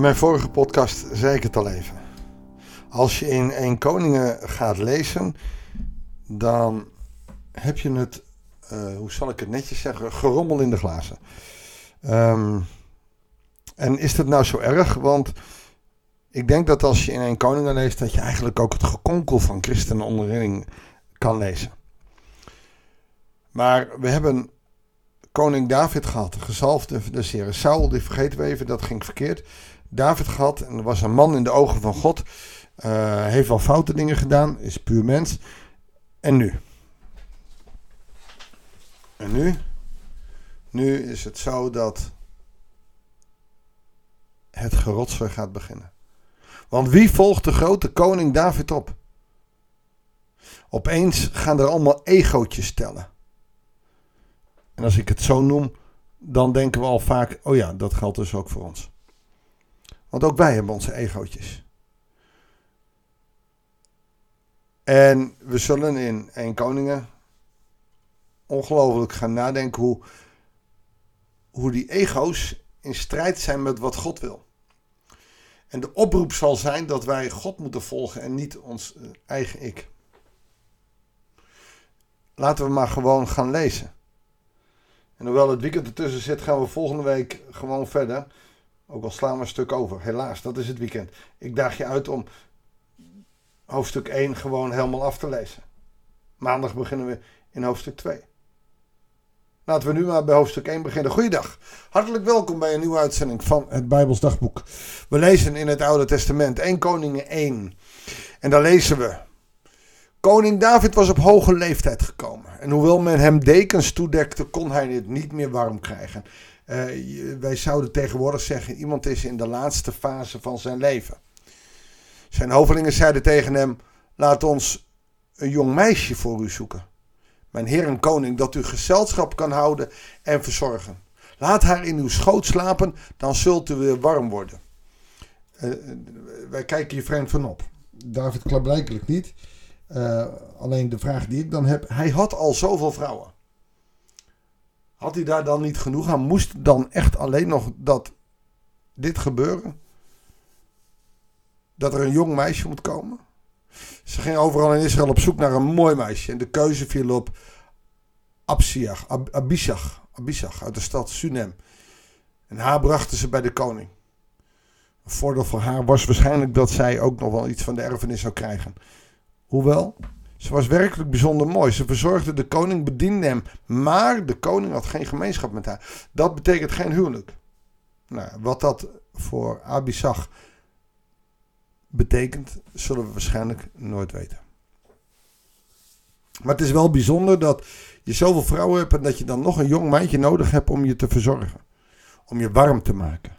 Mijn vorige podcast zei ik het al even. Als je in 1 Koningen gaat lezen, dan heb je het, uh, hoe zal ik het netjes zeggen, gerommel in de glazen. Um, en is dat nou zo erg? Want ik denk dat als je in 1 Koningen leest, dat je eigenlijk ook het gekonkel van christenen onderling kan lezen. Maar we hebben koning David gehad, gezalfde de Heer. Saul, die vergeten we even, dat ging verkeerd. David gehad en was een man in de ogen van God. Uh, heeft wel foute dingen gedaan, is puur mens. En nu? En nu? Nu is het zo dat het gerotsel gaat beginnen. Want wie volgt de grote koning David op? Opeens gaan er allemaal egootjes tellen. En als ik het zo noem, dan denken we al vaak: oh ja, dat geldt dus ook voor ons. Want ook wij hebben onze egootjes. En we zullen in 1 Koningen ongelooflijk gaan nadenken hoe, hoe die ego's in strijd zijn met wat God wil. En de oproep zal zijn dat wij God moeten volgen en niet ons eh, eigen ik. Laten we maar gewoon gaan lezen. En hoewel het weekend ertussen zit, gaan we volgende week gewoon verder. Ook al slaan we een stuk over. Helaas, dat is het weekend. Ik daag je uit om hoofdstuk 1 gewoon helemaal af te lezen. Maandag beginnen we in hoofdstuk 2. Laten we nu maar bij hoofdstuk 1 beginnen. Goeiedag. Hartelijk welkom bij een nieuwe uitzending van het Bijbels Dagboek. We lezen in het Oude Testament 1 Koningen 1. En daar lezen we. Koning David was op hoge leeftijd gekomen. En hoewel men hem dekens toedekte, kon hij het niet meer warm krijgen. Uh, wij zouden tegenwoordig zeggen, iemand is in de laatste fase van zijn leven. Zijn hovelingen zeiden tegen hem, laat ons een jong meisje voor u zoeken mijn heer en koning, dat u gezelschap kan houden en verzorgen. Laat haar in uw schoot slapen, dan zult u weer warm worden. Uh, wij kijken hier vreemd van op. David klaarblijkelijk niet. Alleen de vraag die ik dan heb, hij had al zoveel vrouwen. Had hij daar dan niet genoeg aan? Moest dan echt alleen nog dat dit gebeuren? Dat er een jong meisje moet komen? Ze ging overal in Israël op zoek naar een mooi meisje. En de keuze viel op Absiach, Ab Abishag uit de stad Sunem. En haar brachten ze bij de koning. Een voordeel voor haar was waarschijnlijk dat zij ook nog wel iets van de erfenis zou krijgen. Hoewel, ze was werkelijk bijzonder mooi. Ze verzorgde de koning, bediende hem. Maar de koning had geen gemeenschap met haar. Dat betekent geen huwelijk. Nou, wat dat voor Abishag betekent, zullen we waarschijnlijk nooit weten. Maar het is wel bijzonder dat je zoveel vrouwen hebt en dat je dan nog een jong meisje nodig hebt om je te verzorgen. Om je warm te maken.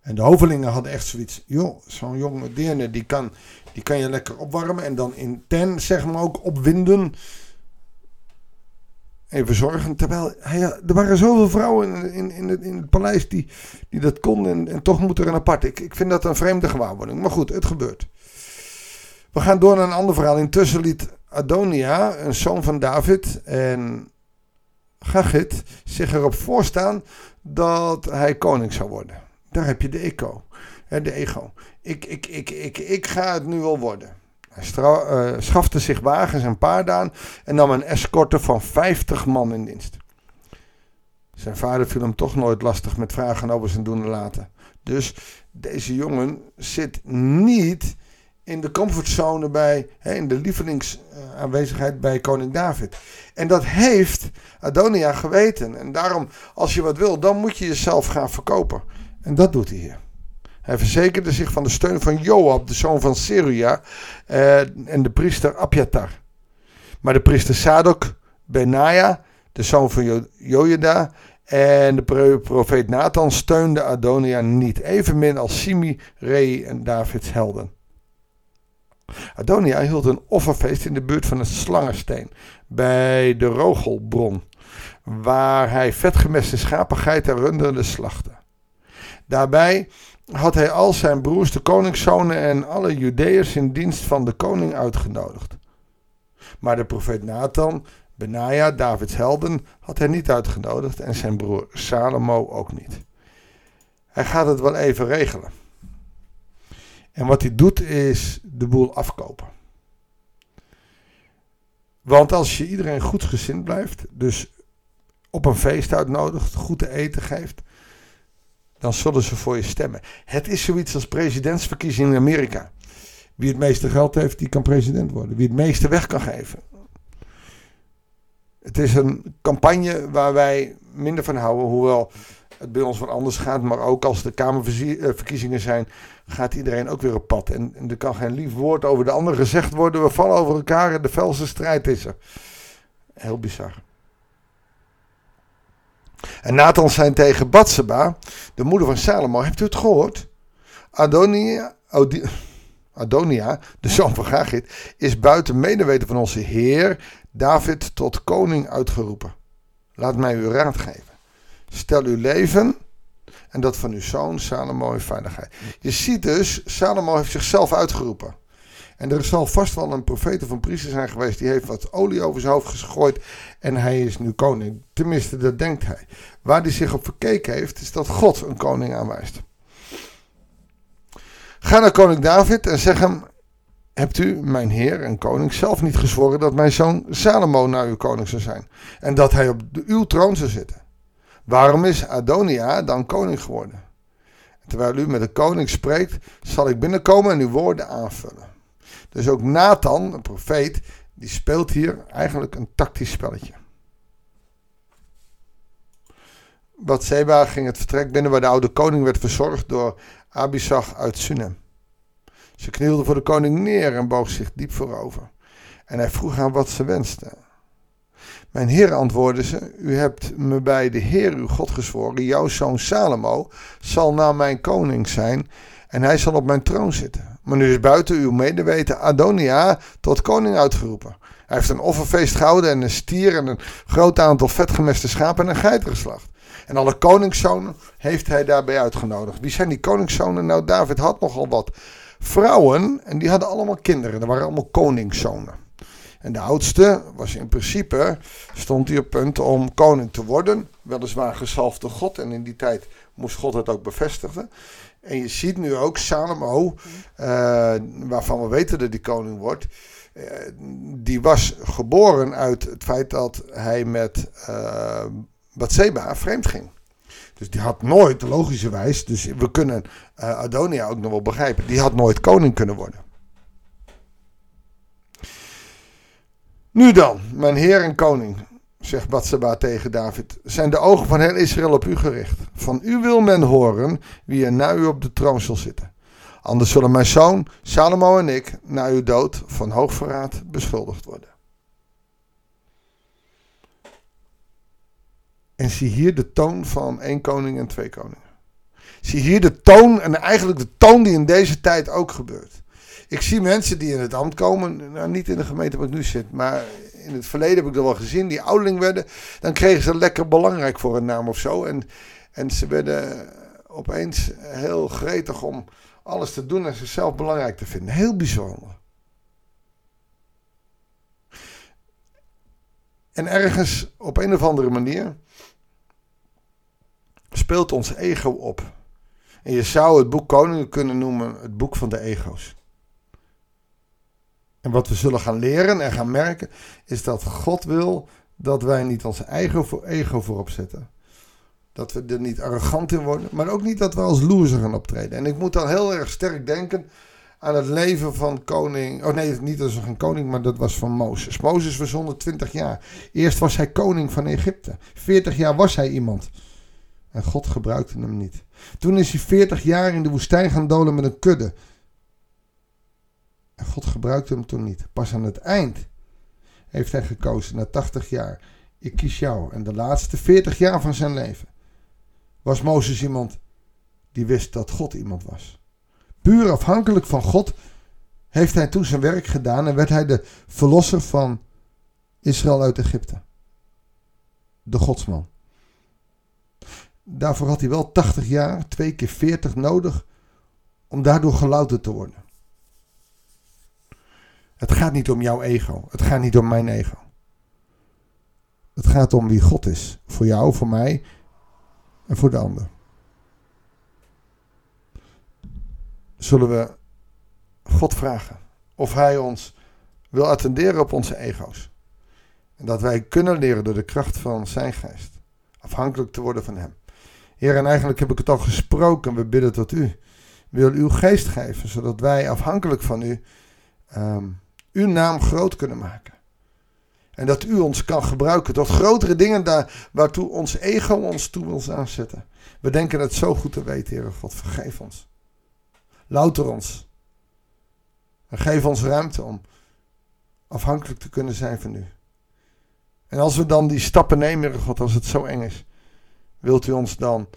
En de hovelingen hadden echt zoiets. Joh, zo'n jonge deerne die kan, die kan je lekker opwarmen en dan intern zeg maar ook opwinden even zorgen. Terwijl hij, er waren zoveel vrouwen in, in, in, het, in het paleis die, die dat konden. En, en toch moet er een apart. Ik, ik vind dat een vreemde gewaarwording. Maar goed, het gebeurt. We gaan door naar een ander verhaal. Intussen liet Adonia, een zoon van David en Gagit, zich erop voorstaan dat hij koning zou worden. Daar heb je de eco. De ego. Ik, ik, ik, ik, ik ga het nu wel worden. Hij uh, schafte zich wagens en paarden aan en nam een escorte van 50 man in dienst. Zijn vader viel hem toch nooit lastig met vragen over zijn doen en laten. Dus deze jongen zit niet in de comfortzone bij, hè, in de lievelingsaanwezigheid bij koning David. En dat heeft Adonia geweten. En daarom, als je wat wil, dan moet je jezelf gaan verkopen. En dat doet hij hier. Hij verzekerde zich van de steun van Joab, de zoon van Seruja, eh, en de priester Abjatar. Maar de priester Sadok, Benaja, de zoon van jo Jojeda, en de profeet Nathan steunden Adonia niet, evenmin als Simi, Rei en Davids helden. Adonia hield een offerfeest in de buurt van het Slangensteen, bij de Rogelbron, waar hij vetgemeste schapen, en slachtte. Daarbij had hij al zijn broers, de koningszonen en alle Judeërs in dienst van de koning uitgenodigd. Maar de profeet Nathan, Benaja, Davids helden, had hij niet uitgenodigd en zijn broer Salomo ook niet. Hij gaat het wel even regelen. En wat hij doet is de boel afkopen. Want als je iedereen goed gezind blijft, dus op een feest uitnodigt, goed te eten geeft, dan zullen ze voor je stemmen. Het is zoiets als presidentsverkiezingen in Amerika. Wie het meeste geld heeft, die kan president worden. Wie het meeste weg kan geven. Het is een campagne waar wij minder van houden, hoewel het bij ons wat anders gaat. Maar ook als de Kamerverkiezingen zijn, gaat iedereen ook weer op pad. En, en er kan geen lief woord over de ander gezegd worden. We vallen over elkaar en de felse strijd is er. Heel bizar. En Nathan zijn tegen Batseba, de moeder van Salomo, heeft u het gehoord? Adonia, Adonia de zoon van Gagit, is buiten medeweten van onze Heer David tot koning uitgeroepen. Laat mij u raad geven. Stel uw leven en dat van uw zoon Salomo in veiligheid. Je ziet dus, Salomo heeft zichzelf uitgeroepen. En er zal vast wel een profeet of een priester zijn geweest. Die heeft wat olie over zijn hoofd gegooid. En hij is nu koning. Tenminste, dat denkt hij. Waar hij zich op verkeken heeft, is dat God een koning aanwijst. Ga naar koning David en zeg hem: Hebt u, mijn heer en koning, zelf niet gezworen dat mijn zoon Salomo naar uw koning zou zijn? En dat hij op uw troon zou zitten? Waarom is Adonia dan koning geworden? Terwijl u met de koning spreekt, zal ik binnenkomen en uw woorden aanvullen. Dus ook Nathan, een profeet, die speelt hier eigenlijk een tactisch spelletje. Bathseba ging het vertrek binnen waar de oude koning werd verzorgd door Abisag uit Sunem. Ze knielde voor de koning neer en boog zich diep voorover. En hij vroeg haar wat ze wenste. Mijn heer antwoordde ze, u hebt me bij de Heer uw God gezworen, jouw zoon Salomo zal na mijn koning zijn en hij zal op mijn troon zitten. Maar nu is buiten uw medeweten Adonia tot koning uitgeroepen. Hij heeft een offerfeest gehouden en een stier en een groot aantal vetgemeste schapen en een geit geslacht. En alle koningszonen heeft hij daarbij uitgenodigd. Wie zijn die koningszonen? Nou, David had nogal wat vrouwen en die hadden allemaal kinderen. Dat waren allemaal koningszonen. En de oudste was in principe, stond hij op punt om koning te worden. Weliswaar gezalfde God en in die tijd moest God het ook bevestigen. En je ziet nu ook Salomo, uh, waarvan we weten dat hij koning wordt. Uh, die was geboren uit het feit dat hij met uh, Bathseba vreemd ging. Dus die had nooit, logischerwijs, dus we kunnen Adonia ook nog wel begrijpen, die had nooit koning kunnen worden. Nu dan, mijn heer en koning, zegt Batseba tegen David, zijn de ogen van heel Israël op u gericht. Van u wil men horen wie er na u op de troon zal zitten. Anders zullen mijn zoon, Salomo en ik, na uw dood van hoogverraad beschuldigd worden. En zie hier de toon van één koning en twee koningen. Zie hier de toon en eigenlijk de toon die in deze tijd ook gebeurt. Ik zie mensen die in het ambt komen, nou, niet in de gemeente waar ik nu zit, maar in het verleden heb ik dat wel gezien, die ouderling werden, dan kregen ze lekker belangrijk voor een naam of zo. En, en ze werden opeens heel gretig om alles te doen en zichzelf belangrijk te vinden. Heel bijzonder. En ergens op een of andere manier speelt ons ego op. En je zou het boek Koningen kunnen noemen het boek van de ego's. En wat we zullen gaan leren en gaan merken, is dat God wil dat wij niet ons eigen ego voorop zetten. Dat we er niet arrogant in worden, maar ook niet dat we als loser gaan optreden. En ik moet dan heel erg sterk denken aan het leven van koning. Oh nee, niet als een koning, maar dat was van Mozes. Mozes was 120 jaar. Eerst was hij koning van Egypte. 40 jaar was hij iemand. En God gebruikte hem niet. Toen is hij 40 jaar in de woestijn gaan dolen met een kudde. En God gebruikte hem toen niet. Pas aan het eind heeft hij gekozen, na 80 jaar. Ik kies jou. En de laatste 40 jaar van zijn leven was Mozes iemand die wist dat God iemand was. Puur afhankelijk van God heeft hij toen zijn werk gedaan en werd hij de verlosser van Israël uit Egypte. De godsman. Daarvoor had hij wel 80 jaar, twee keer 40 nodig om daardoor gelouterd te worden. Het gaat niet om jouw ego. Het gaat niet om mijn ego. Het gaat om wie God is. Voor jou, voor mij en voor de ander. zullen we God vragen of Hij ons wil attenderen op onze ego's. En dat wij kunnen leren door de kracht van Zijn geest afhankelijk te worden van Hem. Heer, en eigenlijk heb ik het al gesproken, we bidden tot U. Wil uw geest geven, zodat wij afhankelijk van U um, uw naam groot kunnen maken. En dat u ons kan gebruiken tot grotere dingen daar, waartoe ons ego ons toe wil aanzetten. We denken het zo goed te weten, Heer God. Vergeef ons. Louter ons. En geef ons ruimte om afhankelijk te kunnen zijn van u. En als we dan die stappen nemen, Heer God, als het zo eng is, wilt u ons dan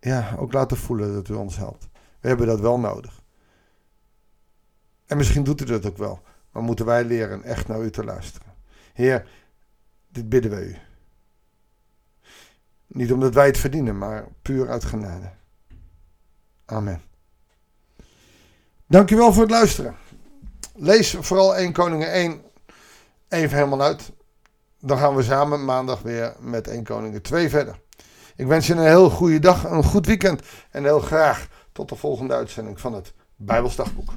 ja, ook laten voelen dat u ons helpt. We hebben dat wel nodig. En misschien doet u dat ook wel. Maar moeten wij leren echt naar u te luisteren. Heer, dit bidden we u. Niet omdat wij het verdienen, maar puur uit genade. Amen. Dankjewel voor het luisteren. Lees vooral 1 Koningen 1 even helemaal uit. Dan gaan we samen maandag weer met 1 Koningen 2 verder. Ik wens je een heel goede dag, een goed weekend en heel graag tot de volgende uitzending van het Bijbelsdagboek.